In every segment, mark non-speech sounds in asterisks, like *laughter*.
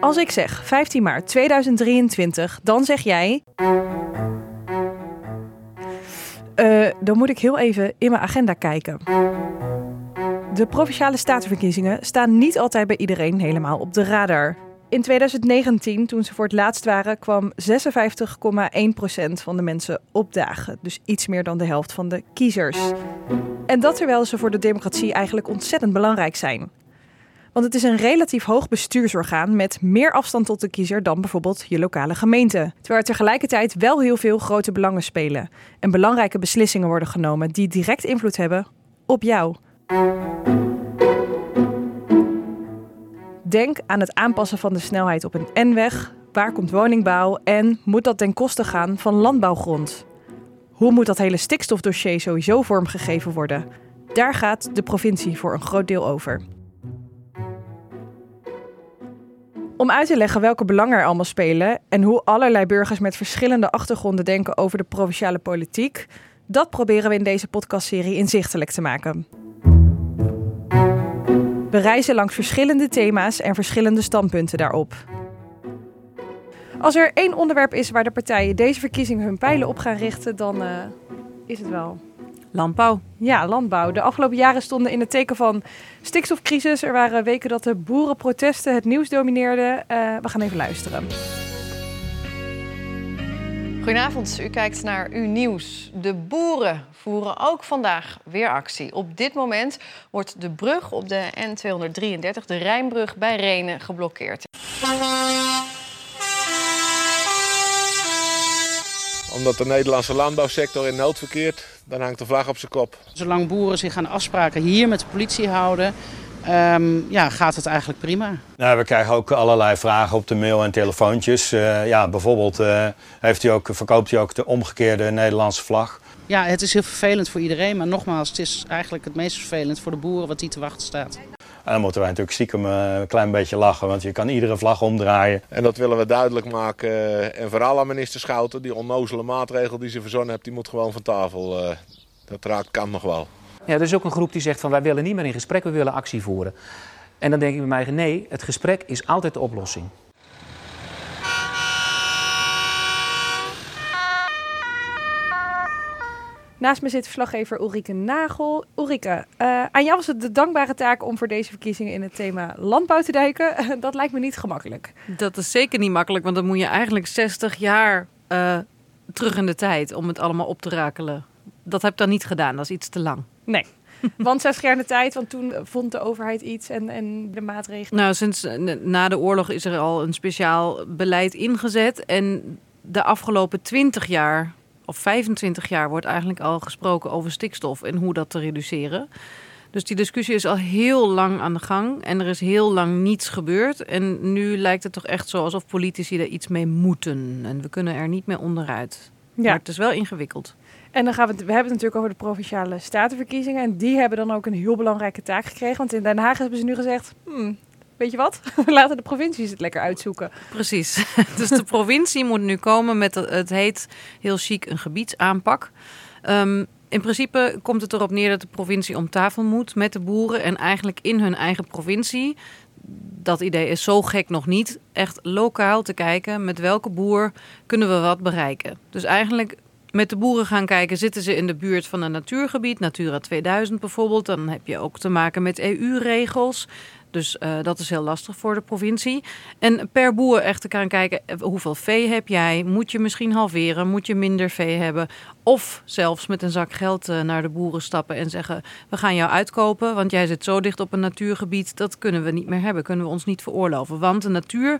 Als ik zeg 15 maart 2023, dan zeg jij. Uh, dan moet ik heel even in mijn agenda kijken. De provinciale statenverkiezingen staan niet altijd bij iedereen helemaal op de radar. In 2019, toen ze voor het laatst waren, kwam 56,1% van de mensen opdagen. Dus iets meer dan de helft van de kiezers. En dat terwijl ze voor de democratie eigenlijk ontzettend belangrijk zijn. Want het is een relatief hoog bestuursorgaan met meer afstand tot de kiezer dan bijvoorbeeld je lokale gemeente. Terwijl er tegelijkertijd wel heel veel grote belangen spelen en belangrijke beslissingen worden genomen die direct invloed hebben op jou. Denk aan het aanpassen van de snelheid op een N-weg. Waar komt woningbouw en moet dat ten koste gaan van landbouwgrond? Hoe moet dat hele stikstofdossier sowieso vormgegeven worden? Daar gaat de provincie voor een groot deel over. Om uit te leggen welke belangen er allemaal spelen en hoe allerlei burgers met verschillende achtergronden denken over de provinciale politiek, dat proberen we in deze podcastserie inzichtelijk te maken. We reizen langs verschillende thema's en verschillende standpunten daarop. Als er één onderwerp is waar de partijen deze verkiezingen hun pijlen op gaan richten, dan uh, is het wel Landbouw. Ja, landbouw. De afgelopen jaren stonden in het teken van stikstofcrisis. Er waren weken dat de boerenprotesten het nieuws domineerden. Uh, we gaan even luisteren. Goedenavond, u kijkt naar uw nieuws. De boeren voeren ook vandaag weer actie. Op dit moment wordt de brug op de N233, de Rijnbrug bij Renen, geblokkeerd omdat de Nederlandse landbouwsector in nood verkeert, dan hangt de vlag op zijn kop. Zolang boeren zich aan afspraken hier met de politie houden, um, ja, gaat het eigenlijk prima. Nou, we krijgen ook allerlei vragen op de mail en telefoontjes. Uh, ja, bijvoorbeeld uh, heeft u ook, verkoopt u ook de omgekeerde Nederlandse vlag. Ja, het is heel vervelend voor iedereen. Maar nogmaals, het is eigenlijk het meest vervelend voor de boeren wat die te wachten staat. En dan moeten wij natuurlijk stiekem eh, een klein beetje lachen, want je kan iedere vlag omdraaien. En dat willen we duidelijk maken. En vooral aan minister Schouten, die onnozele maatregel die ze verzonnen heeft, die moet gewoon van tafel. Eh, dat raakt kan nog wel. Ja, er is ook een groep die zegt van wij willen niet meer in gesprek, we willen actie voeren. En dan denk ik bij mij, nee, het gesprek is altijd de oplossing. Naast me zit verslaggever Ulrike Nagel. Ulrike, uh, aan jou was het de dankbare taak om voor deze verkiezingen in het thema landbouw te duiken. *laughs* dat lijkt me niet gemakkelijk. Dat is zeker niet makkelijk, want dan moet je eigenlijk 60 jaar uh, terug in de tijd om het allemaal op te rakelen. Dat heb ik dan niet gedaan, dat is iets te lang. Nee. *laughs* Want 60 jaar in de tijd, want toen vond de overheid iets en, en de maatregelen. Nou, sinds na de oorlog is er al een speciaal beleid ingezet. En de afgelopen 20 jaar of 25 jaar wordt eigenlijk al gesproken over stikstof en hoe dat te reduceren. Dus die discussie is al heel lang aan de gang en er is heel lang niets gebeurd. En nu lijkt het toch echt zo alsof politici er iets mee moeten. En we kunnen er niet meer onderuit. Ja. Maar het is wel ingewikkeld. En dan gaan we, we hebben het natuurlijk over de provinciale statenverkiezingen. En die hebben dan ook een heel belangrijke taak gekregen. Want in Den Haag hebben ze nu gezegd: hmm, weet je wat? We *laughs* laten de provincies het lekker uitzoeken. Precies. *laughs* dus de provincie moet nu komen met, het heet heel chic, een gebiedsaanpak. Um, in principe komt het erop neer dat de provincie om tafel moet met de boeren en eigenlijk in hun eigen provincie. Dat idee is zo gek nog niet. Echt lokaal te kijken met welke boer kunnen we wat bereiken. Dus eigenlijk met de boeren gaan kijken, zitten ze in de buurt van een natuurgebied, Natura 2000 bijvoorbeeld. Dan heb je ook te maken met EU-regels. Dus uh, dat is heel lastig voor de provincie. En per boer echt te gaan kijken, eh, hoeveel vee heb jij? Moet je misschien halveren? Moet je minder vee hebben? Of zelfs met een zak geld uh, naar de boeren stappen en zeggen... we gaan jou uitkopen, want jij zit zo dicht op een natuurgebied... dat kunnen we niet meer hebben, kunnen we ons niet veroorloven. Want de natuur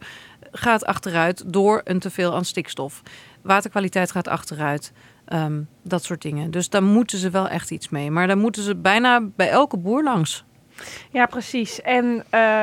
gaat achteruit door een teveel aan stikstof. Waterkwaliteit gaat achteruit. Um, dat soort dingen. Dus daar moeten ze wel echt iets mee. Maar daar moeten ze bijna bij elke boer langs. Ja, precies. En uh,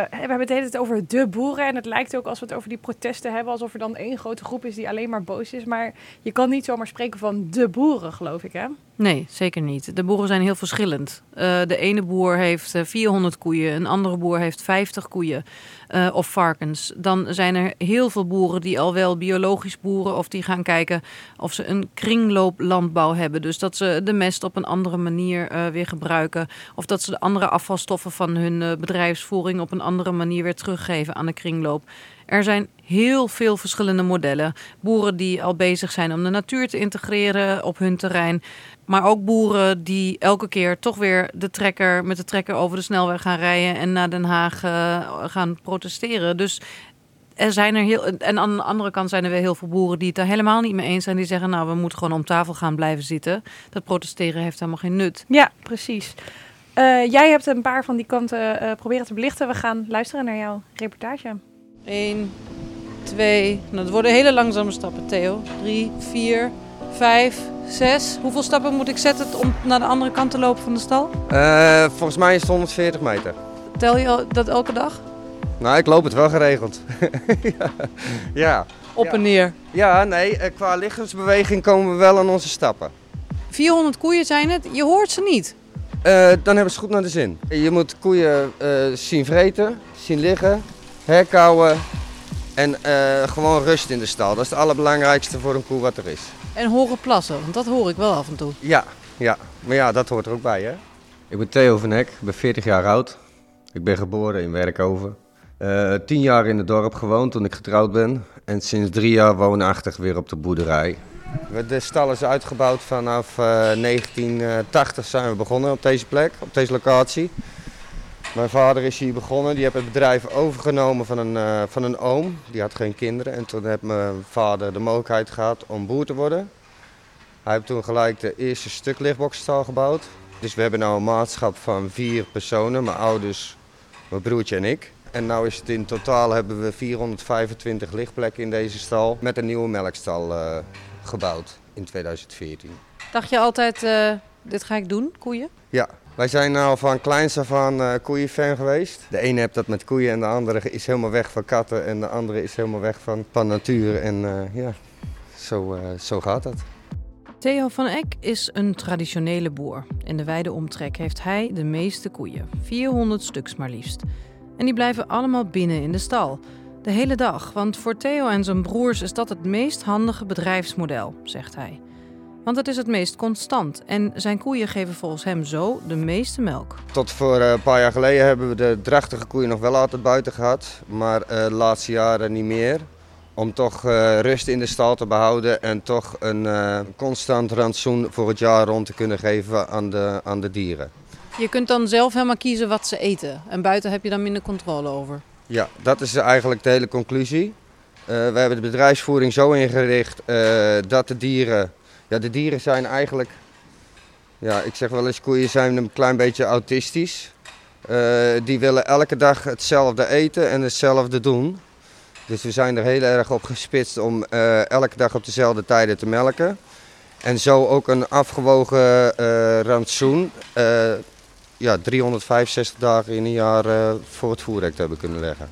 we hebben het hele tijd over de boeren. En het lijkt ook als we het over die protesten hebben, alsof er dan één grote groep is die alleen maar boos is. Maar je kan niet zomaar spreken van de boeren, geloof ik, hè? Nee, zeker niet. De boeren zijn heel verschillend. Uh, de ene boer heeft 400 koeien, een andere boer heeft 50 koeien uh, of varkens. Dan zijn er heel veel boeren die al wel biologisch boeren of die gaan kijken of ze een kringlooplandbouw hebben. Dus dat ze de mest op een andere manier weer gebruiken. Of dat ze de andere afvalstoffen van hun bedrijfsvoering op een andere manier weer teruggeven aan de kringloop. Er zijn heel veel verschillende modellen. Boeren die al bezig zijn om de natuur te integreren op hun terrein. Maar ook boeren die elke keer toch weer de trekker, met de trekker over de snelweg gaan rijden en naar Den Haag uh, gaan protesteren. Dus er zijn er heel. En aan de andere kant zijn er weer heel veel boeren die het er helemaal niet mee eens zijn. Die zeggen, nou, we moeten gewoon om tafel gaan blijven zitten. Dat protesteren heeft helemaal geen nut. Ja, precies. Uh, jij hebt een paar van die kanten uh, proberen te belichten. We gaan luisteren naar jouw reportage. 1, 2. Nou, dat worden hele langzame stappen, Theo. 3, 4, 5, 6. Hoeveel stappen moet ik zetten om naar de andere kant te lopen van de stal? Uh, volgens mij is het 140 meter. Tel je dat elke dag? Nou, ik loop het wel geregeld. *laughs* ja. ja. Op en neer? Ja, nee, eh, qua lichaamsbeweging komen we wel aan onze stappen. 400 koeien zijn het, je hoort ze niet. Uh, dan hebben ze goed naar de zin. Je moet koeien uh, zien vreten, zien liggen, herkauwen en uh, gewoon rust in de stal. Dat is het allerbelangrijkste voor een koe wat er is. En horen plassen, want dat hoor ik wel af en toe. Ja, ja. maar ja, dat hoort er ook bij hè. Ik ben Theo van Hek, ik ben 40 jaar oud. Ik ben geboren in Werkhoven. Uh, tien jaar in het dorp gewoond toen ik getrouwd ben. En sinds drie jaar woonachtig weer op de boerderij. De stal is uitgebouwd vanaf uh, 1980 zijn we begonnen op deze plek, op deze locatie. Mijn vader is hier begonnen. Die heeft het bedrijf overgenomen van een, uh, van een oom. Die had geen kinderen. En toen heeft mijn vader de mogelijkheid gehad om boer te worden. Hij heeft toen gelijk de eerste stuk lichtboxstal gebouwd. Dus we hebben nu een maatschap van vier personen. Mijn ouders, mijn broertje en ik. En nu is het in totaal hebben we 425 lichtplekken in deze stal. Met een nieuwe melkstal uh, gebouwd in 2014. Dacht je altijd, uh, dit ga ik doen, koeien? Ja, wij zijn nou van kleins af aan uh, koeienfan geweest. De ene heeft dat met koeien en de andere is helemaal weg van katten. En de andere is helemaal weg van, van natuur. En uh, ja, zo, uh, zo gaat dat. Theo van Eck is een traditionele boer. In de wijde omtrek heeft hij de meeste koeien. 400 stuks maar liefst. En die blijven allemaal binnen in de stal. De hele dag, want voor Theo en zijn broers is dat het meest handige bedrijfsmodel, zegt hij. Want het is het meest constant en zijn koeien geven volgens hem zo de meeste melk. Tot voor eh, een paar jaar geleden hebben we de drachtige koeien nog wel altijd buiten gehad, maar uh, de laatste jaren niet meer. Om toch uh, rust in de stal te behouden en toch een constant rantsoen voor het jaar rond te kunnen geven aan de, aan de dieren. Je kunt dan zelf helemaal kiezen wat ze eten en buiten heb je dan minder controle over. Ja, dat is eigenlijk de hele conclusie. we hebben de bedrijfsvoering zo ingericht dat de dieren ja, de dieren zijn eigenlijk, ja, ik zeg wel eens, koeien zijn een klein beetje autistisch. Uh, die willen elke dag hetzelfde eten en hetzelfde doen. Dus we zijn er heel erg op gespitst om uh, elke dag op dezelfde tijden te melken. En zo ook een afgewogen uh, rantsoen, ja, 365 dagen in een jaar voor het voerrek te hebben kunnen leggen.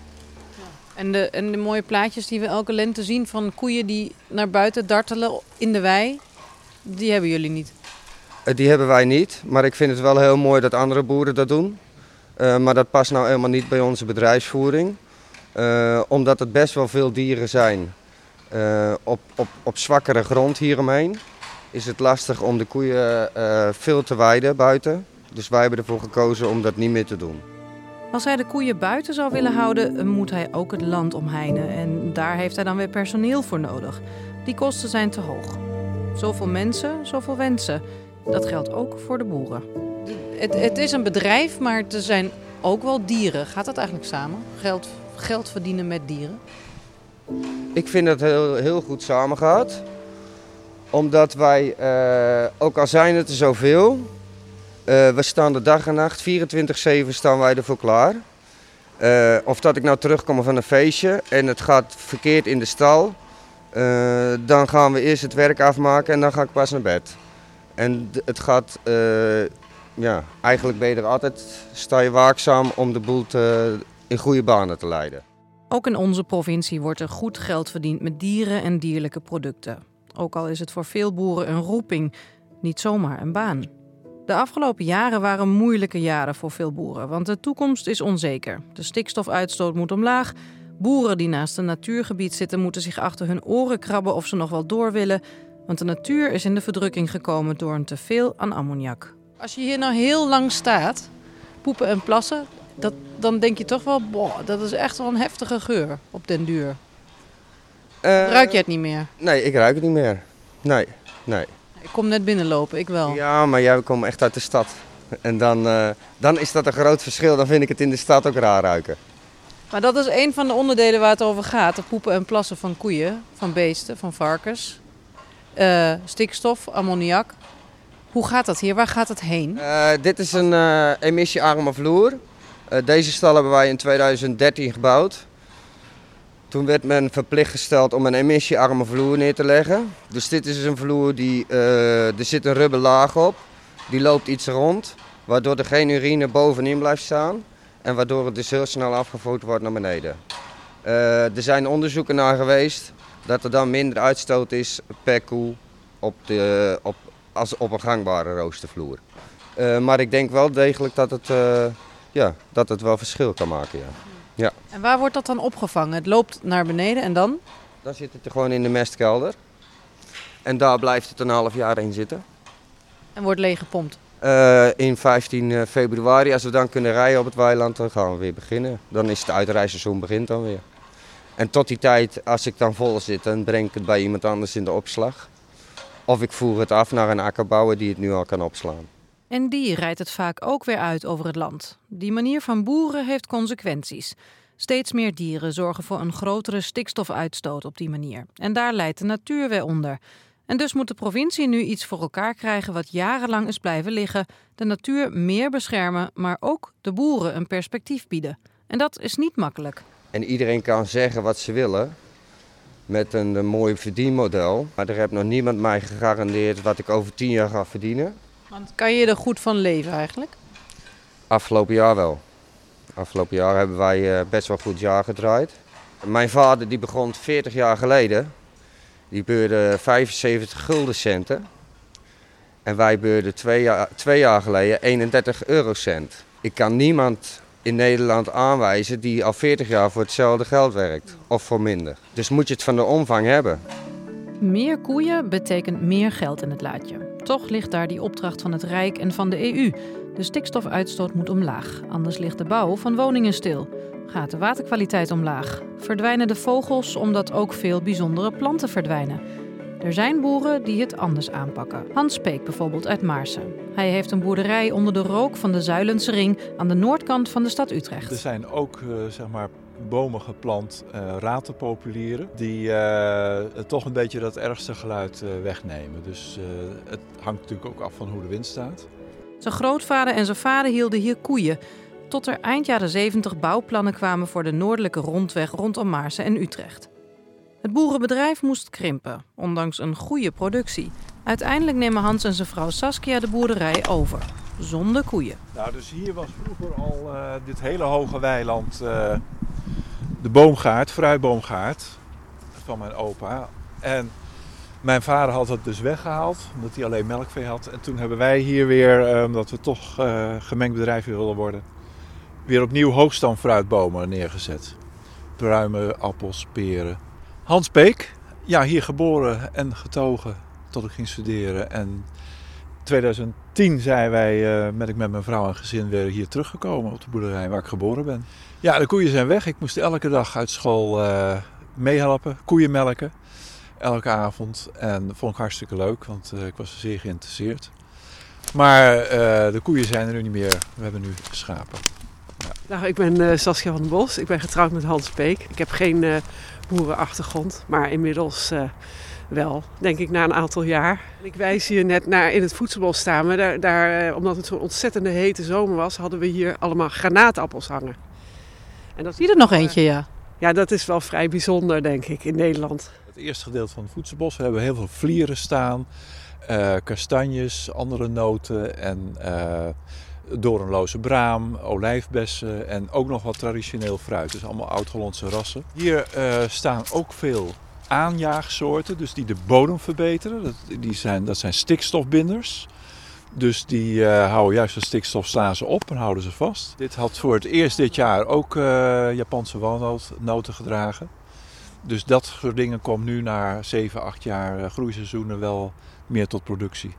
En de, en de mooie plaatjes die we elke lente zien van koeien die naar buiten dartelen in de wei. Die hebben jullie niet? Uh, die hebben wij niet, maar ik vind het wel heel mooi dat andere boeren dat doen. Uh, maar dat past nou helemaal niet bij onze bedrijfsvoering. Uh, omdat het best wel veel dieren zijn op, op, op zwakkere grond hieromheen. Is het lastig om de koeien veel te weiden buiten. Dus wij hebben ervoor gekozen om dat niet meer te doen. Als hij de koeien buiten zou willen houden, moet hij ook het land omheinen. En daar heeft hij dan weer personeel voor nodig. Die kosten zijn te hoog. Zoveel mensen, zoveel wensen. Dat geldt ook voor de boeren. Het, het is een bedrijf, maar er zijn ook wel dieren. Gaat dat eigenlijk samen? Geld, geld verdienen met dieren? Ik vind dat heel, heel goed samengaat. Omdat wij, uh, ook al zijn het er zoveel, uh, we staan de dag en nacht, 24-7 staan wij ervoor klaar. Uh, of dat ik nou terugkom van een feestje en het gaat verkeerd in de stal, uh, dan gaan we eerst het werk afmaken en dan ga ik pas naar bed. En het gaat, uh, ja, eigenlijk ben je er altijd, sta je waakzaam om de boel te, in goede banen te leiden. Ook in onze provincie wordt er goed geld verdiend met dieren en dierlijke producten. Ook al is het voor veel boeren een roeping. niet zomaar een baan. De afgelopen jaren waren moeilijke jaren voor veel boeren, want de toekomst is onzeker. De stikstofuitstoot moet omlaag. Boeren die naast een natuurgebied zitten moeten zich achter hun oren krabben of ze nog wel door willen, want de natuur is in de verdrukking gekomen door een teveel aan ammoniak. Als je hier nou heel lang staat, poepen en plassen, dat, dan denk je toch wel, boah, dat is echt wel een heftige geur op den duur. Eh, Ruik je het niet meer? Nee, ik ruik het niet meer. Nee, nee. Ik kom net binnenlopen, ik wel. Ja, maar jij komt echt uit de stad. En dan, eh, dan is dat een groot verschil. Dan vind ik het in de stad ook raar ruiken. Maar dat is een van de onderdelen waar het over gaat. Het poepen en plassen van koeien, van beesten, van varkens. Eh, stikstof, ammoniak. Hoe gaat dat hier? Waar gaat het heen? Eh, dit is een eh, emissiearme vloer. Deze stal hebben wij in 2013 gebouwd. Toen werd men verplicht gesteld om een emissiearme vloer neer te leggen. Dus dit is een vloer die, er zit een rubber laag op. Die loopt iets rond, waardoor er geen urine bovenin blijft staan. En waardoor het dus heel snel afgevoerd wordt naar beneden. Eh, er zijn onderzoeken naar geweest dat er dan minder uitstoot is per koe op de, op, als op een gangbare roostervloer. Eh, maar ik denk wel degelijk dat het, eh, ja, dat het wel verschil kan maken. Ja. En waar wordt dat dan opgevangen? Het loopt naar beneden en dan? Dan zit het er gewoon in de mestkelder. En daar blijft het een half jaar in zitten. En wordt leeggepompt. Eh, in 15 februari, als we dan kunnen rijden op het weiland, dan gaan we weer beginnen. Dan is het uitrijseizoen begint dan weer. En tot die tijd, als ik dan vol zit, dan breng ik het bij iemand anders in de opslag. Of ik voer het af naar een akkerbouwer die het nu al kan opslaan. En die rijdt het vaak ook weer uit over het land. Die manier van boeren heeft consequenties. Steeds meer dieren zorgen voor een grotere stikstofuitstoot op die manier. En daar leidt de natuur weer onder. En dus moet de provincie nu iets voor elkaar krijgen wat jarenlang is blijven liggen. De natuur meer beschermen, maar ook de boeren een perspectief bieden. En dat is niet makkelijk. En iedereen kan zeggen wat ze willen met een, een mooi verdienmodel. Maar er heeft nog niemand mij gegarandeerd wat ik over 10 jaar ga verdienen. Want kan je er goed van leven eigenlijk? Afgelopen jaar wel. Afgelopen jaar hebben wij eh, best wel goed jaar gedraaid. Mijn vader die begon 40 jaar geleden. Die beurde 75 gulden centen. En wij beurden twee jaar, twee jaar geleden 31 eurocent. Ik kan niemand in Nederland aanwijzen die al 40 jaar voor hetzelfde geld werkt. Of voor minder. Dus moet je het van de omvang hebben. Meer koeien betekent meer geld in het laadje. Toch ligt daar die opdracht van het Rijk en van de EU. De stikstofuitstoot moet omlaag, anders ligt de bouw van woningen stil. Gaat de waterkwaliteit omlaag? Verdwijnen de vogels omdat ook veel bijzondere planten verdwijnen? Er zijn boeren die het anders aanpakken. Hans Peek bijvoorbeeld uit Maarsen. Hij heeft een boerderij onder de rook van de Zuilense Ring aan de noordkant van de stad Utrecht. Er zijn ook eh, zeg maar bomen geplant, uh, ratenpopulieren, die uh, toch een beetje dat ergste geluid uh, wegnemen. Dus het hangt natuurlijk ook af van hoe de wind staat. Zijn grootvader en zijn vader hielden hier koeien. Tot er eind jaren 70 bouwplannen kwamen voor de noordelijke rondweg rondom Maarsen en Utrecht. Het boerenbedrijf moest krimpen, ondanks een goede productie. Uiteindelijk nemen Hans en zijn vrouw Saskia de boerderij over, zonder koeien. Nou, dus hier was vroeger al uh, dit hele hoge weiland uh, de boomgaard, fruitboomgaard van mijn opa. En mijn vader had het dus weggehaald, omdat hij alleen melkvee had. En toen hebben wij hier weer, uh, omdat we toch gemengd bedrijf wilden worden, weer opnieuw hoogstamfruitbomen neergezet. Pruimen, appels, peren. Hans Beek, ja, hier geboren en getogen tot ik ging studeren. En 2010 zijn wij, uh, ben ik met mijn vrouw en gezin weer hier teruggekomen op de boerderij waar ik geboren ben. Ja, de koeien zijn weg. Ik moest elke dag uit school uh, meehelpen, koeien melken. Elke avond. En dat vond ik hartstikke leuk, want uh, ik was zeer geïnteresseerd. Maar de koeien zijn er nu niet meer. We hebben nu schapen. Nou, ik ben uh, Saskia van den Bos. Ik ben getrouwd met Hans Beek. Ik heb geen uh, boerenachtergrond, maar inmiddels uh, wel, denk ik, na een aantal jaar. Ik wijs hier net naar in het voedselbos staan. Maar daar, daar, omdat het zo'n ontzettende hete zomer was, hadden we hier allemaal granaatappels hangen. En dat zie er nog eentje, ja. Ja, dat is wel vrij bijzonder, denk ik, in Nederland. Het eerste gedeelte van het voedselbos, we hebben heel veel vlieren staan, uh, kastanjes, andere noten en uh, doornloze braam, olijfbessen en ook nog wat traditioneel fruit. Dus allemaal oud-Hollandse rassen. Hier uh, staan ook veel aanjaagsoorten, dus die de bodem verbeteren. Dat, die zijn, dat zijn stikstofbinders. Dus die uh, houden juist de stikstof, slaan ze op en houden ze vast. Dit had voor het eerst dit jaar ook uh, Japanse walnoten gedragen. Dus dat soort dingen komt nu na 7, 8 jaar groeiseizoenen wel meer tot productie.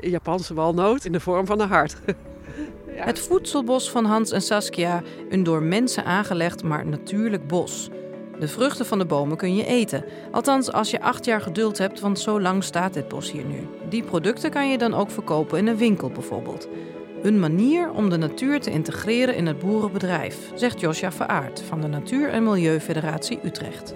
Japanse walnoot in de vorm van een hart. *laughs* ja. Het voedselbos van Hans en Saskia, een door mensen aangelegd maar natuurlijk bos. De vruchten van de bomen kun je eten. Althans, als je acht jaar geduld hebt, want zo lang staat dit bos hier nu. Die producten kan je dan ook verkopen in een winkel bijvoorbeeld. Een manier om de natuur te integreren in het boerenbedrijf, zegt Josja Veraard van de Natuur- en Milieufederatie Utrecht.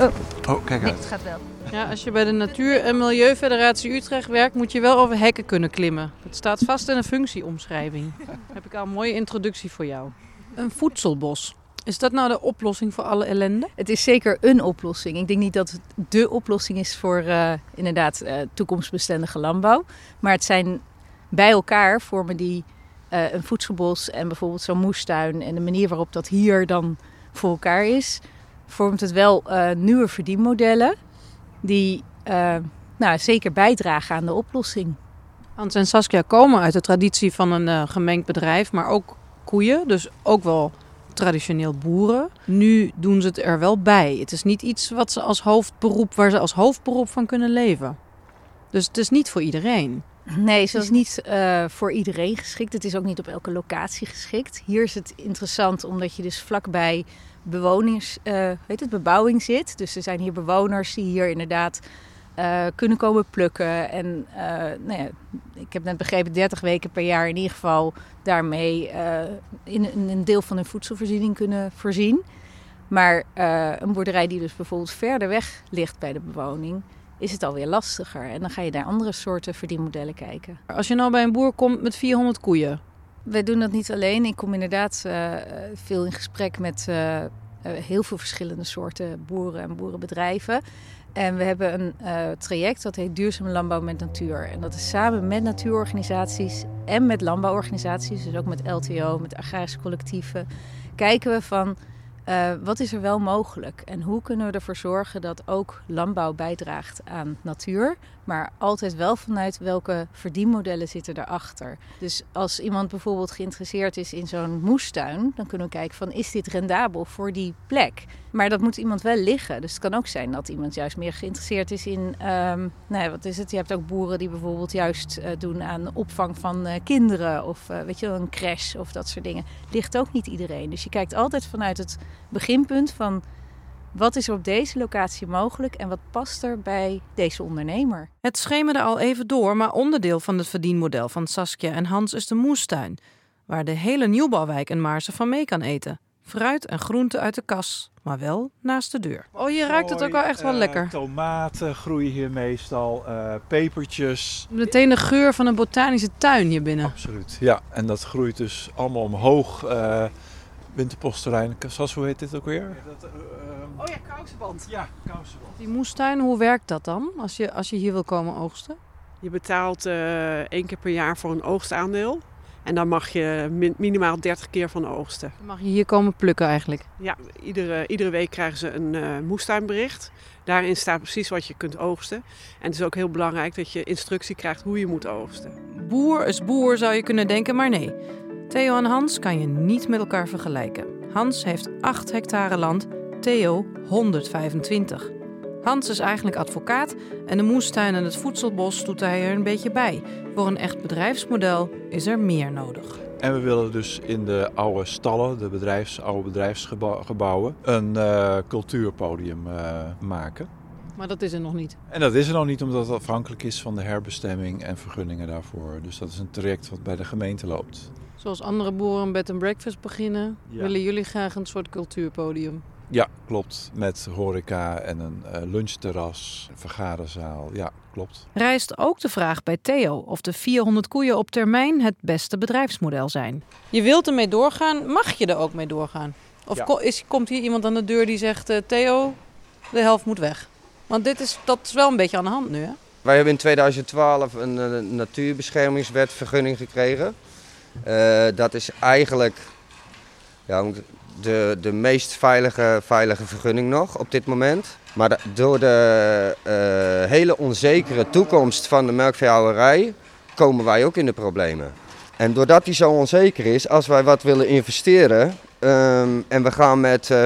Oh, oh kijk uit. het gaat wel. Ja, als je bij de Natuur- en Milieufederatie Utrecht werkt, moet je wel over hekken kunnen klimmen. Het staat vast in een functieomschrijving. *laughs* Heb ik al een mooie introductie voor jou. Een voedselbos. Is dat nou de oplossing voor alle ellende? Het is zeker een oplossing. Ik denk niet dat het de oplossing is voor uh, inderdaad uh, toekomstbestendige landbouw. Maar het zijn bij elkaar vormen die uh, een voedselbos en bijvoorbeeld zo'n moestuin en de manier waarop dat hier dan voor elkaar is, vormt het wel nieuwe verdienmodellen die nou, zeker bijdragen aan de oplossing. Hans en Saskia komen uit de traditie van een gemengd bedrijf, maar ook koeien, dus ook wel traditioneel boeren. Nu doen ze het er wel bij. Het is niet iets wat ze als hoofdberoep, waar ze als hoofdberoep van kunnen leven. Dus het is niet voor iedereen. Nee, het is niet uh, voor iedereen geschikt. Het is ook niet op elke locatie geschikt. Hier is het interessant omdat je dus vlakbij bewonings, uh, weet het, bebouwing zit. Dus er zijn hier bewoners die hier inderdaad uh, kunnen komen plukken. En nou ja, ik heb net begrepen, 30 weken per jaar in ieder geval daarmee in, een deel van hun voedselvoorziening kunnen voorzien. Maar een boerderij die dus bijvoorbeeld verder weg ligt bij de bewoning, is het alweer lastiger. En dan ga je naar andere soorten verdienmodellen kijken. Als je nou bij een boer komt met 400 koeien. Wij doen dat niet alleen. Ik kom inderdaad veel in gesprek met heel veel verschillende soorten boeren en boerenbedrijven. En we hebben een uh, traject dat heet Duurzame Landbouw met Natuur. En dat is samen met natuurorganisaties en met landbouworganisaties, dus ook met LTO, met agrarische collectieven, kijken we van uh, wat is er wel mogelijk? En hoe kunnen we ervoor zorgen dat ook landbouw bijdraagt aan natuur, maar altijd wel vanuit welke verdienmodellen zitten erachter. Dus als iemand bijvoorbeeld geïnteresseerd is in zo'n moestuin, dan kunnen we kijken van is dit rendabel voor die plek. Maar dat moet iemand wel liggen. Dus het kan ook zijn dat iemand juist meer geïnteresseerd is in, um, nou ja, wat is het? Je hebt ook boeren die bijvoorbeeld juist uh, doen aan opvang van uh, kinderen of uh, weet je een crash of dat soort dingen. Ligt ook niet iedereen. Dus je kijkt altijd vanuit het beginpunt van wat is er op deze locatie mogelijk en wat past er bij deze ondernemer? Het schemerde al even door, maar onderdeel van het verdienmodel van Saskia en Hans is de moestuin, waar de hele nieuwbouwwijk en Maarsen van mee kan eten. Fruit en groenten uit de kas, maar wel naast de deur. Oh, je ruikt het ook wel echt wel uh, lekker. Tomaten groeien hier meestal, uh, pepertjes. Meteen de geur van een botanische tuin hier binnen. Absoluut, ja. En dat groeit dus allemaal omhoog. Uh, winterpostterrein. Zoals, hoe heet dit ook weer? Dat, uh, oh ja, kousenband. Ja, kousenband. Die moestuin, hoe werkt dat dan als je, als je hier wil komen oogsten? Je betaalt uh, één keer per jaar voor een oogstaandeel. En dan mag je min, minimaal 30 keer van oogsten. Dan mag je hier komen plukken eigenlijk? Ja, iedere, iedere week krijgen ze een uh, moestuinbericht. Daarin staat precies wat je kunt oogsten. En het is ook heel belangrijk dat je instructie krijgt hoe je moet oogsten. Boer is boer zou je kunnen denken, maar nee. Theo en Hans kan je niet met elkaar vergelijken. Hans heeft 8 hectare land, Theo 125. Hans is eigenlijk advocaat en de moestuin en het voedselbos doet hij er een beetje bij. Voor een echt bedrijfsmodel is er meer nodig. En we willen dus in de oude stallen, de bedrijfs, oude bedrijfsgebouwen, een uh, cultuurpodium uh, maken. Maar dat is er nog niet. En dat is er nog niet omdat het afhankelijk is van de herbestemming en vergunningen daarvoor. Dus dat is een traject wat bij de gemeente loopt. Zoals andere boeren een bed and breakfast beginnen, ja. willen jullie graag een soort cultuurpodium. Ja, klopt. Met horeca en een uh, lunchterras, een vergaderzaal. Ja, klopt. Rijst ook de vraag bij Theo of de 400 koeien op termijn het beste bedrijfsmodel zijn. Je wilt ermee doorgaan, mag je er ook mee doorgaan? Of ja. is, komt hier iemand aan de deur die zegt: uh, Theo, de helft moet weg? Want dit is, dat is wel een beetje aan de hand nu, hè? Wij hebben in 2012 een, een natuurbeschermingswet vergunning gekregen. Uh, dat is eigenlijk, ja, de, de meest veilige, veilige vergunning nog op dit moment. Maar door de eh, hele onzekere toekomst van de melkveehouderij komen wij ook in de problemen. En doordat die zo onzeker is, als wij wat willen investeren ehm, en we gaan met eh,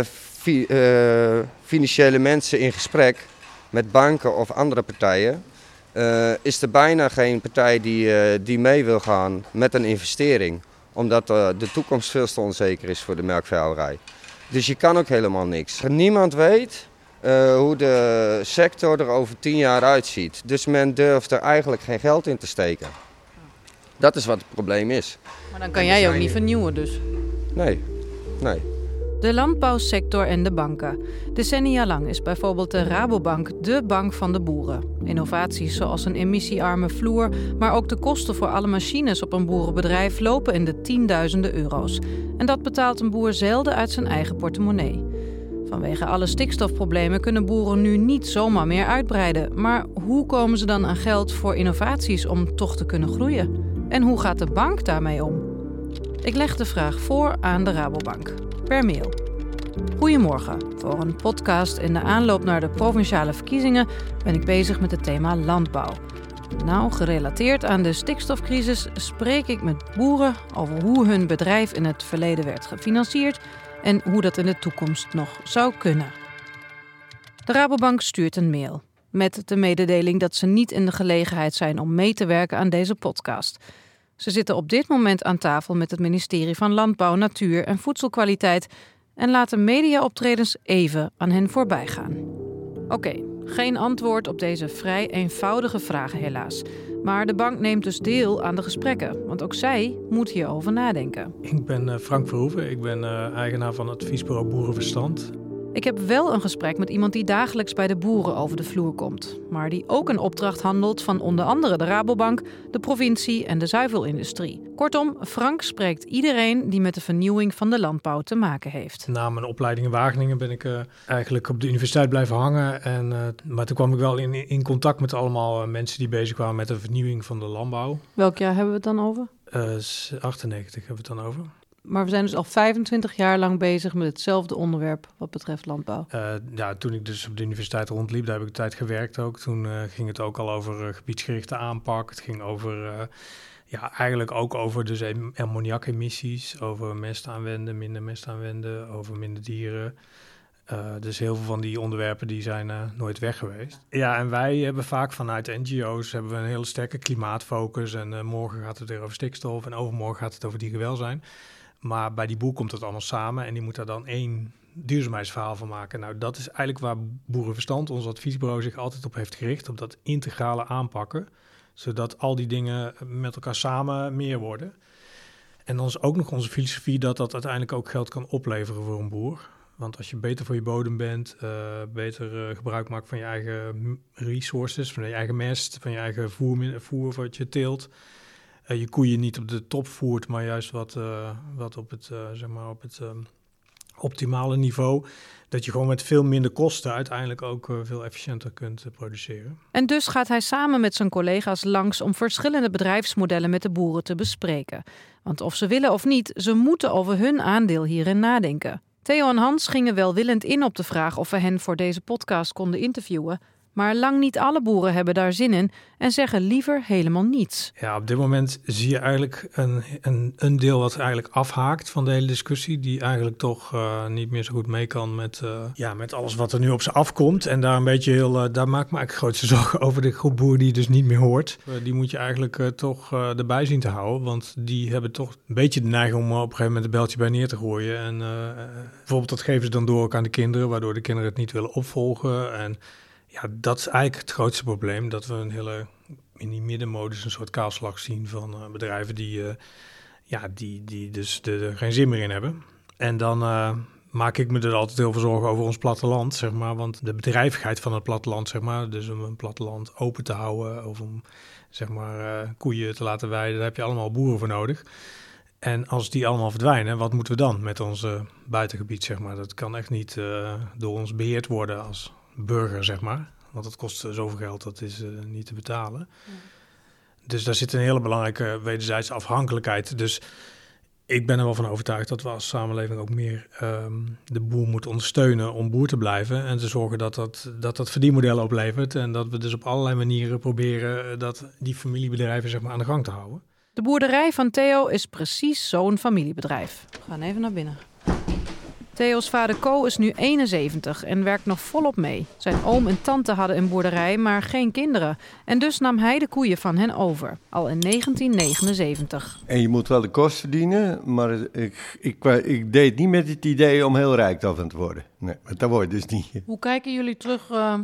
eh, financiële mensen in gesprek, met banken of andere partijen, is er bijna geen partij die, die mee wil gaan met een investering. Omdat eh, de toekomst veel te onzeker is voor de melkveehouderij. Dus je kan ook helemaal niks. Niemand weet eh, hoe de sector er over tien jaar uitziet. Dus men durft er eigenlijk geen geld in te steken. Dat is wat het probleem is. Maar dan kan jij ook niet vernieuwen dus. Nee, nee. De landbouwsector en de banken. Decennia lang is bijvoorbeeld de Rabobank dé bank van de boeren. Innovaties zoals een emissiearme vloer, maar ook de kosten voor alle machines op een boerenbedrijf lopen in de tienduizenden euro's. En dat betaalt een boer zelden uit zijn eigen portemonnee. Vanwege alle stikstofproblemen kunnen boeren nu niet zomaar meer uitbreiden. Maar hoe komen ze dan aan geld voor innovaties om toch te kunnen groeien? En hoe gaat de bank daarmee om? Ik leg de vraag voor aan de Rabobank per mail. Goedemorgen. Voor een podcast in de aanloop naar de provinciale verkiezingen ben ik bezig met het thema landbouw. Nou, gerelateerd aan de stikstofcrisis spreek ik met boeren over hoe hun bedrijf in het verleden werd gefinancierd en hoe dat in de toekomst nog zou kunnen. De Rabobank stuurt een mail met de mededeling dat ze niet in de gelegenheid zijn om mee te werken aan deze podcast. Ze zitten op dit moment aan tafel met het ministerie van Landbouw, Natuur en Voedselkwaliteit en laten mediaoptredens even aan hen voorbij gaan. Oké, geen antwoord op deze vrij eenvoudige vragen helaas. Maar de bank neemt dus deel aan de gesprekken, want ook zij moet hierover nadenken. Ik ben eh, Frank Verhoeven, ik ben eh, eigenaar van het adviesbureau Boerenverstand. Ik heb wel een gesprek met iemand die dagelijks bij de boeren over de vloer komt, maar die ook een opdracht handelt van onder andere de Rabobank, de provincie en de zuivelindustrie. Kortom, Frank spreekt iedereen die met de vernieuwing van de landbouw te maken heeft. Na mijn opleiding in Wageningen ben ik eh, eigenlijk op de universiteit blijven hangen. En, eh, maar toen kwam ik wel in, in contact met allemaal eh, mensen die bezig waren met de vernieuwing van de landbouw. Welk jaar hebben we het dan over? Eh, s- 98 hebben we het dan over. Maar we zijn dus al 25 jaar lang bezig met hetzelfde onderwerp wat betreft landbouw. Eh, ja, toen ik dus op de universiteit rondliep, daar heb ik een tijd gewerkt ook. Toen eh, ging het ook al over eh, gebiedsgerichte aanpak. Het ging over, eh, ja, eigenlijk ook over dus em- ammoniakemissies, over mest aanwenden, minder mest aanwenden, over minder dieren. Eh, dus heel veel van die onderwerpen die zijn eh, nooit weg geweest. Ja, en wij hebben vaak vanuit NGO's hebben we een hele sterke klimaatfocus. En eh, morgen gaat het weer over stikstof en overmorgen gaat het over dierenwelzijn. Maar bij die boer komt het allemaal samen en die moet daar dan één duurzaamheidsverhaal van maken. Nou, dat is eigenlijk waar Boerenverstand, ons adviesbureau, zich altijd op heeft gericht. Op dat integrale aanpakken. Zodat al die dingen met elkaar samen meer worden. En dan is ook nog onze filosofie dat dat uiteindelijk ook geld kan opleveren voor een boer. Want als je beter voor je bodem bent, eh, beter eh, gebruik maakt van je eigen resources, van je eigen mest, van je eigen voer, voer wat je teelt. Eh, je koeien niet op de top voert, maar juist wat, eh, wat op het, eh, zeg maar op het ehm, optimale niveau. Dat je gewoon met veel minder kosten uiteindelijk ook veel efficiënter kunt produceren. En dus gaat hij samen met zijn collega's langs om verschillende bedrijfsmodellen met de boeren te bespreken. Want of ze willen of niet, ze moeten over hun aandeel hierin nadenken. Theo en Hans gingen welwillend in op de vraag of we hen voor deze podcast konden interviewen. Maar lang niet alle boeren hebben daar zin in en zeggen liever helemaal niets. Ja, op dit moment zie je eigenlijk een, een, een deel wat eigenlijk afhaakt van de hele discussie. Die eigenlijk toch eh, niet meer zo goed mee kan met, eh, ja, met alles wat er nu op ze afkomt. En daar een beetje heel, eh, daar maak ik me eigenlijk grootste *laughs* zorgen over de groep boeren die dus niet meer hoort. Die moet je eigenlijk toch erbij zien te houden. Want die hebben toch een beetje de neiging om op een gegeven moment een beltje bij neer te gooien. En bijvoorbeeld dat geven ze dan door ook aan de kinderen, waardoor de kinderen het niet willen opvolgen. En ja, dat is eigenlijk het grootste probleem. Dat we een hele, in die middenmodus een soort kaalslag zien van eh, bedrijven die, eh, ja, die, die dus de, er geen zin meer in hebben. En dan eh, maak ik me er altijd heel veel zorgen over ons platteland, zeg maar. Want de bedrijvigheid van het platteland, zeg maar. Dus om een platteland open te houden of om, zeg maar, koeien te laten weiden. Daar heb je allemaal boeren voor nodig. En als die allemaal verdwijnen, wat moeten we dan met ons buitengebied, zeg maar? Dat kan echt niet door ons beheerd worden als burger, zeg maar. Want dat kost eh, zoveel geld, dat is eh, niet te betalen. Dus daar zit een hele belangrijke wederzijdse afhankelijkheid. Dus ik ben er wel van overtuigd dat we als samenleving ook meer ehm, de boer moeten ondersteunen om boer te blijven. En te zorgen dat dat, dat, dat verdienmodel oplevert. En dat we dus op allerlei manieren proberen dat die familiebedrijven zeg maar, aan de gang te houden. De boerderij van Theo is precies zo'n familiebedrijf. We gaan even naar binnen. Theo's vader Co is nu 71 en werkt nog volop mee. Zijn oom en tante hadden een boerderij, maar geen kinderen. En dus nam hij de koeien van hen over, al in 1979. En je moet wel de kost verdienen, maar ik, ik, ik deed niet met het idee om heel rijk van te worden. Nee, dat wordt dus niet. Hoe kijken jullie terug uh,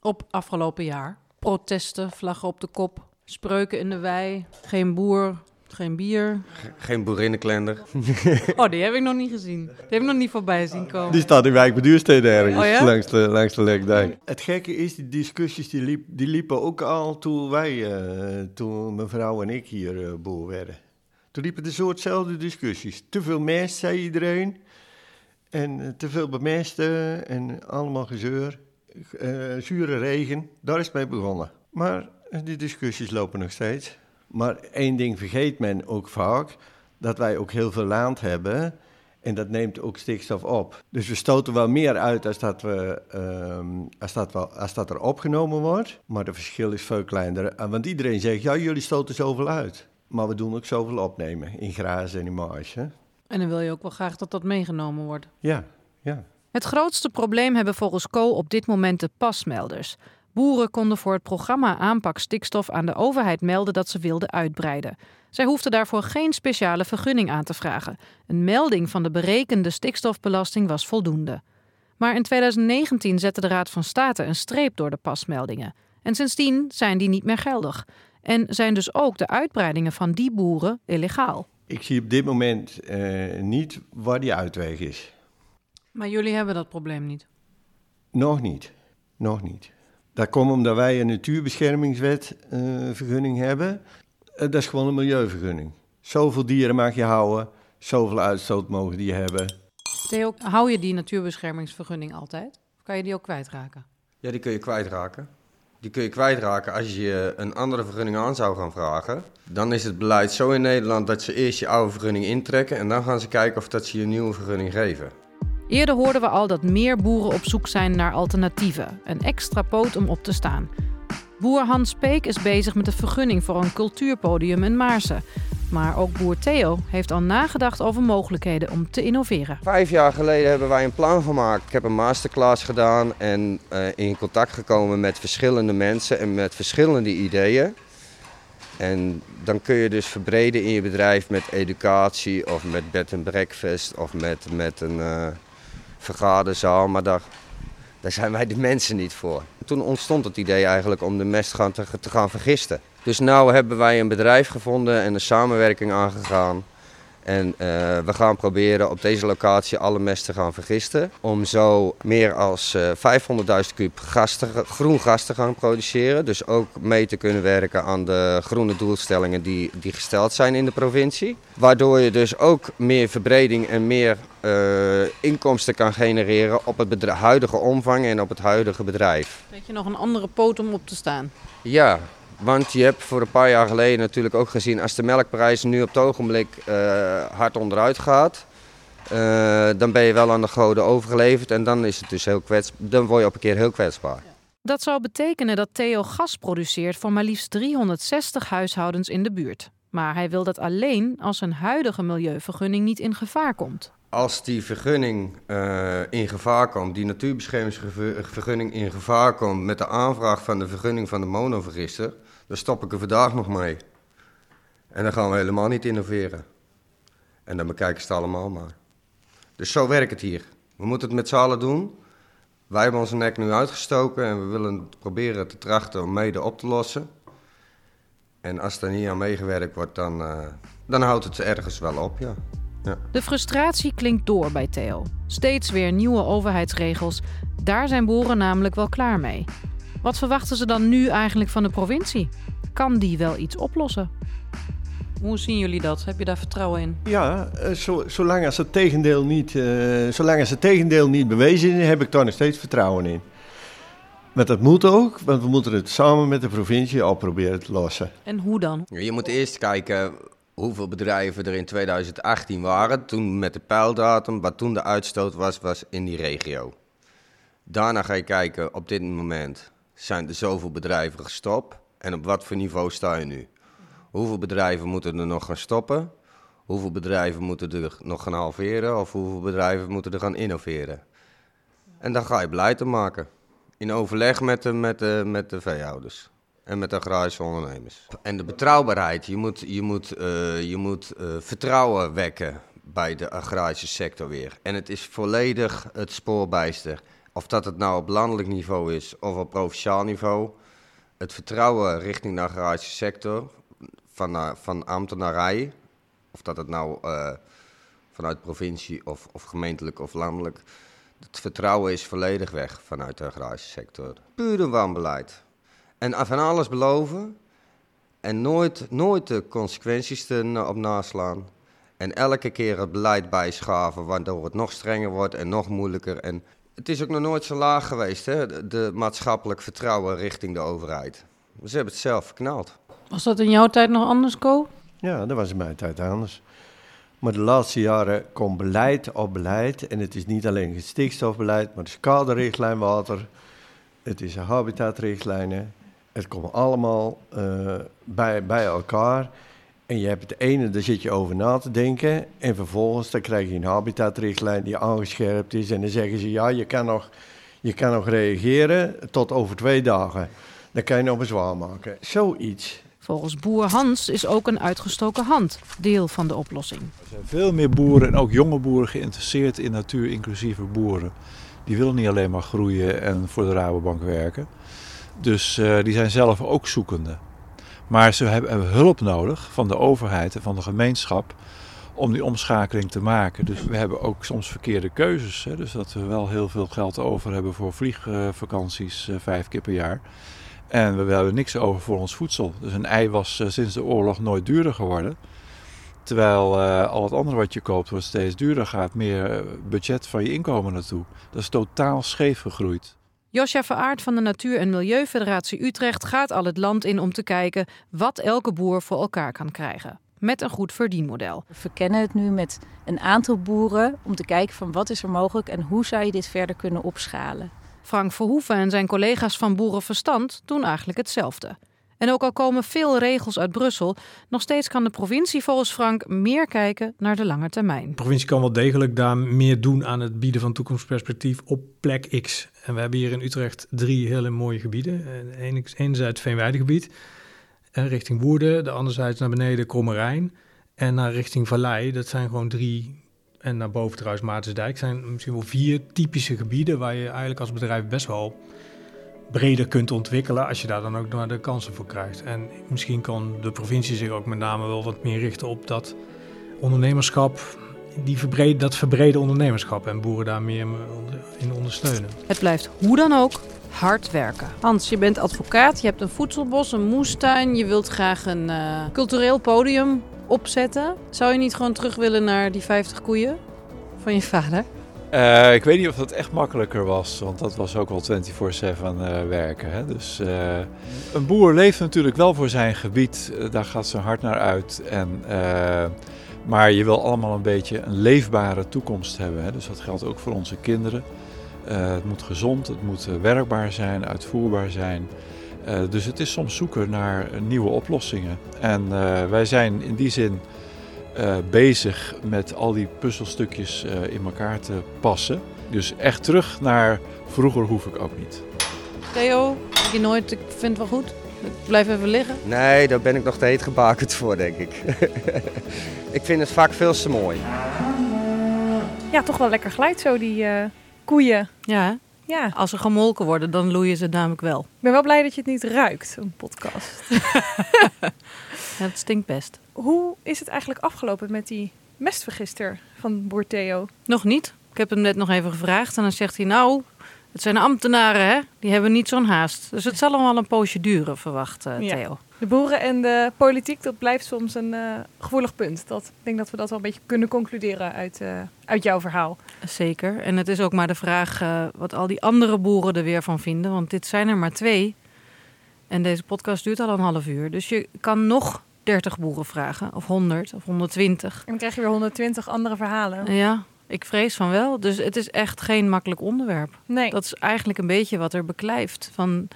op afgelopen jaar? Protesten, vlaggen op de kop, spreuken in de wei, geen boer, geen bier. Geen boerinnenklender. *laughs* oh, die heb ik nog niet gezien. Die heb ik nog niet voorbij zien komen. Die staat in wijk beduursteden ergens, oh, ja? langs, de, langs de Lekdijk. Het gekke is, die discussies die, liep, die liepen ook al toen wij, uh, toen mijn vrouw en ik hier uh, boer werden. Toen liepen er soortzelfde discussies. Te veel mest, zei iedereen. En uh, te veel bemesten en allemaal gezeur. zure regen, daar is het mee begonnen. Maar die discussies lopen nog steeds. Maar één ding vergeet men ook vaak, dat wij ook heel veel land hebben en dat neemt ook stikstof op. Dus we stoten wel meer uit als dat, we, um, als dat, wel, als dat er opgenomen wordt, maar het verschil is veel kleiner. Want iedereen zegt, ja jullie stoten zoveel uit, maar we doen ook zoveel opnemen in grazen en in marge. En dan wil je ook wel graag dat dat meegenomen wordt. Ja, ja. Het grootste probleem hebben volgens Co op dit moment de pasmelders. Boeren konden voor het programma Aanpak Stikstof aan de overheid melden dat ze wilden uitbreiden. Zij hoefden daarvoor geen speciale vergunning aan te vragen. Een melding van de berekende stikstofbelasting was voldoende. Maar in 2019 zette de Raad van State een streep door de pasmeldingen. En sindsdien zijn die niet meer geldig. En zijn dus ook de uitbreidingen van die boeren illegaal. Ik zie op dit moment uh, niet waar die uitweg is. Maar jullie hebben dat probleem niet? Nog niet. Nog niet. Dat komt omdat wij een natuurbeschermingswet uh, vergunning hebben. Uh, dat is gewoon een milieuvergunning. Zoveel dieren mag je houden, zoveel uitstoot mogen die hebben. Theo, hou je die natuurbeschermingsvergunning altijd? Of kan je die ook kwijtraken? Ja, die kun je kwijtraken. Die kun je kwijtraken als je een andere vergunning aan zou gaan vragen. Dan is het beleid zo in Nederland dat ze eerst je oude vergunning intrekken en dan gaan ze kijken of dat ze je een nieuwe vergunning geven. Eerder hoorden we al dat meer boeren op zoek zijn naar alternatieven, een extra poot om op te staan. Boer Hans Peek is bezig met de vergunning voor een cultuurpodium in Maarsen. Maar ook boer Theo heeft al nagedacht over mogelijkheden om te innoveren. Vijf jaar geleden hebben wij een plan gemaakt. Ik heb een masterclass gedaan en uh, in contact gekomen met verschillende mensen en met verschillende ideeën. En dan kun je dus verbreden in je bedrijf met educatie of met bed and breakfast of met, met een uh, vergaderzaal. Maar daar, daar zijn wij de mensen niet voor. Toen ontstond het idee eigenlijk om de mest gaan te, te gaan vergisten. Dus nu hebben wij een bedrijf gevonden en een samenwerking aangegaan. En uh, we gaan proberen op deze locatie alle mest te gaan vergisten. Om zo meer als uh, 500.000 kub gas te, groen gas te gaan produceren. Dus ook mee te kunnen werken aan de groene doelstellingen die, die gesteld zijn in de provincie. Waardoor je dus ook meer verbreding en meer uh, inkomsten kan genereren op het huidige omvang en op het huidige bedrijf. Weet je nog een andere poot om op te staan? Ja, want je hebt voor een paar jaar geleden natuurlijk ook gezien, als de melkprijs nu op het ogenblik uh, hard onderuit gaat, uh, dan ben je wel aan de goden overgeleverd en dan is het dus heel kwets, dan word je op een keer heel kwetsbaar. Dat zou betekenen dat Theo gas produceert voor maar liefst 360 huishoudens in de buurt. Maar hij wil dat alleen als zijn huidige milieuvergunning niet in gevaar komt. Als die vergunning uh, in gevaar komt, die natuurbeschermingsvergunning in gevaar komt met de aanvraag van de vergunning van de monovergister, dan stop ik er vandaag nog mee. En dan gaan we helemaal niet innoveren. En dan bekijken ze het allemaal maar. Dus zo werkt het hier. We moeten het met z'n allen doen. Wij hebben onze nek nu uitgestoken en we willen proberen te trachten om mede op te lossen. En als er niet aan meegewerkt wordt, dan, uh, dan houdt het ergens wel op, ja. ja. De frustratie klinkt door bij Theo. Steeds weer nieuwe overheidsregels. Daar zijn boeren namelijk wel klaar mee. Wat verwachten ze dan nu eigenlijk van de provincie? Kan die wel iets oplossen? Hoe zien jullie dat? Heb je daar vertrouwen in? Ja, zo, zolang, als het tegendeel niet, uh, zolang als het tegendeel niet bewezen is, heb ik daar nog steeds vertrouwen in. Maar dat moet ook, want we moeten het samen met de provincie al proberen te lossen. En hoe dan? Je moet eerst kijken hoeveel bedrijven er in 2018 waren, toen met de pijldatum, wat toen de uitstoot was, was in die regio. Daarna ga je kijken, op dit moment zijn er zoveel bedrijven gestopt en op wat voor niveau sta je nu? Hoeveel bedrijven moeten er nog gaan stoppen? Hoeveel bedrijven moeten er nog gaan halveren of hoeveel bedrijven moeten er gaan innoveren? En dan ga je beleid maken. In overleg met de, met de, met de veehouders en met de agrarische ondernemers. En de betrouwbaarheid. Je moet, je moet, uh, je moet uh, vertrouwen wekken bij de agrarische sector weer. En het is volledig het spoorbijster. Of dat het nou op landelijk niveau is of op provinciaal niveau. Het vertrouwen richting de agrarische sector van, uh, van ambtenarij. Of dat het nou vanuit provincie of, of gemeentelijk of landelijk. Het vertrouwen is volledig weg vanuit de agrarische sector. Puur een wanbeleid. En van alles beloven en nooit, nooit de consequenties er op naslaan. En elke keer het beleid bijschaven, waardoor het nog strenger wordt en nog moeilijker. En het is ook nog nooit zo laag geweest, hè? de maatschappelijk vertrouwen richting de overheid. Ze hebben het zelf verknald. Was dat in jouw tijd nog anders, Co? Ja, dat was in mijn tijd anders. Maar de laatste jaren komt beleid op beleid. En het is niet alleen het stikstofbeleid, maar het is kaderrichtlijn water. Het is habitatrichtlijnen. Het komt allemaal uh, bij, bij elkaar. En je hebt het ene, daar zit je over na te denken. En vervolgens dan krijg je een habitatrichtlijn die aangescherpt is. En dan zeggen ze, ja, je kan nog, je kan nog reageren tot over twee dagen. Dan kan je nog bezwaar maken. Zoiets. Volgens boer Hans is ook een uitgestoken hand deel van de oplossing. Er zijn veel meer boeren en ook jonge boeren geïnteresseerd in natuur-inclusieve boeren. Die willen niet alleen maar groeien en voor de Rabobank werken. Dus uh, die zijn zelf ook zoekende. Maar ze hebben, hulp nodig van de overheid en van de gemeenschap om die omschakeling te maken. Dus we hebben ook soms verkeerde keuzes. Hè? Dus dat we wel heel veel geld over hebben voor vliegvakanties uh, vijf keer per jaar. En we hebben niks over voor ons voedsel. Dus een ei was uh, sinds de oorlog nooit duurder geworden. Terwijl al het andere wat je koopt wordt steeds duurder gaat. Meer budget van je inkomen naartoe. Dat is totaal scheef gegroeid. Josja Veraard van de Natuur- en Milieufederatie Utrecht gaat al het land in om te kijken wat elke boer voor elkaar kan krijgen. Met een goed verdienmodel. We verkennen het nu met een aantal boeren om te kijken van wat is er mogelijk en hoe zou je dit verder kunnen opschalen. Frank Verhoeven en zijn collega's van Boerenverstand doen eigenlijk hetzelfde. En ook al komen veel regels uit Brussel, nog steeds kan de provincie volgens Frank meer kijken naar de lange termijn. De provincie kan wel degelijk daar meer doen aan het bieden van toekomstperspectief op plek X. En we hebben hier in Utrecht drie hele mooie gebieden. Enerzijds Veenweidegebied, en richting Woerden, de anderzijds naar beneden Krommerijn en naar richting Vallei. Dat zijn gewoon drie, en naar boven trouwens Maartensdijk, zijn misschien wel vier typische gebieden waar je eigenlijk als bedrijf best wel breder kunt ontwikkelen als je daar dan ook naar de kansen voor krijgt. En misschien kan de provincie zich ook met name wel wat meer richten op dat ondernemerschap, die verbreed, dat verbrede ondernemerschap en boeren daar meer in ondersteunen. Het blijft hoe dan ook hard werken. Hans, je bent advocaat, je hebt een voedselbos, een moestuin, je wilt graag een uh, cultureel podium opzetten. Zou je niet gewoon terug willen naar die 50 koeien van je vader? Uh, ik weet niet of dat echt makkelijker was, want dat was ook wel 24-7 uh, werken. Hè? Dus uh, een boer leeft natuurlijk wel voor zijn gebied, daar gaat zijn hart naar uit. En, maar je wil allemaal een beetje een leefbare toekomst hebben. Hè? Dus dat geldt ook voor onze kinderen. het moet gezond, het moet werkbaar zijn, uitvoerbaar zijn. dus het is soms zoeken naar nieuwe oplossingen. En wij zijn in die zin uh, bezig met al die puzzelstukjes uh, in elkaar te passen. Dus echt terug naar vroeger hoef ik ook niet. Theo, denk je nooit, ik vind het wel goed? Ik blijf even liggen? Nee, daar ben ik nog te heet gebakerd voor, denk ik. *laughs* ik vind het vaak veel te mooi. Ja, toch wel lekker glijdt zo, die uh, koeien. Ja, ja. Als ze gemolken worden, dan loeien ze namelijk wel. Ik ben wel blij dat je het niet ruikt, een podcast. *laughs* ja, het stinkt best. Hoe is het eigenlijk afgelopen met die mestvergister van boer Theo? Nog niet. Ik heb hem net nog even gevraagd en dan zegt hij... nou, het zijn ambtenaren, hè? Die hebben niet zo'n haast. Dus het zal allemaal een poosje duren, verwacht uh, ja. Theo. De boeren en de politiek, dat blijft soms een uh, gevoelig punt. Dat, ik denk dat we dat wel een beetje kunnen concluderen uit, uh, uit jouw verhaal. Zeker. En het is ook maar de vraag wat al die andere boeren er weer van vinden. Want dit zijn er maar twee. En deze podcast duurt al een half uur. Dus je kan nog 30 boeren vragen, of 100 of 120. En dan krijg je weer 120 andere verhalen. Ja, ik vrees van wel. Dus het is echt geen makkelijk onderwerp. Nee. Dat is eigenlijk een beetje wat er beklijft. Van,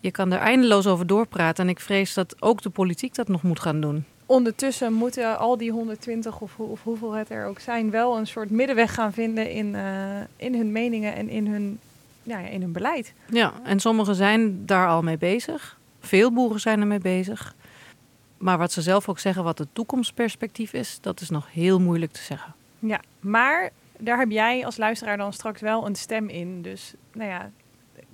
je kan er eindeloos over doorpraten. En ik vrees dat ook de politiek dat nog moet gaan doen. Ondertussen moeten al die 120 of, hoe- of hoeveel het er ook zijn, wel een soort middenweg gaan vinden in, eh, in hun meningen en in hun, ja, in hun beleid. Ja, en sommigen zijn daar al mee bezig. Veel boeren zijn ermee bezig. Maar wat ze zelf ook zeggen, wat het toekomstperspectief is, dat is nog heel moeilijk te zeggen. Ja, maar daar heb jij als luisteraar dan straks wel een stem in. Dus nou ja,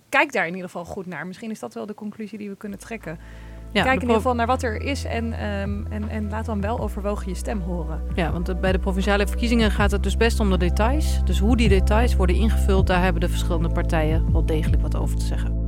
kijk daar in ieder geval goed naar. Misschien is dat wel de conclusie die we kunnen trekken. Ja, kijk in ieder geval naar wat er is en, ehm, en, en laat dan wel overwogen je stem horen. Ja, want bij de provinciale verkiezingen gaat het dus best om de details. Dus hoe die details worden ingevuld, daar hebben de verschillende partijen wel degelijk wat over te zeggen.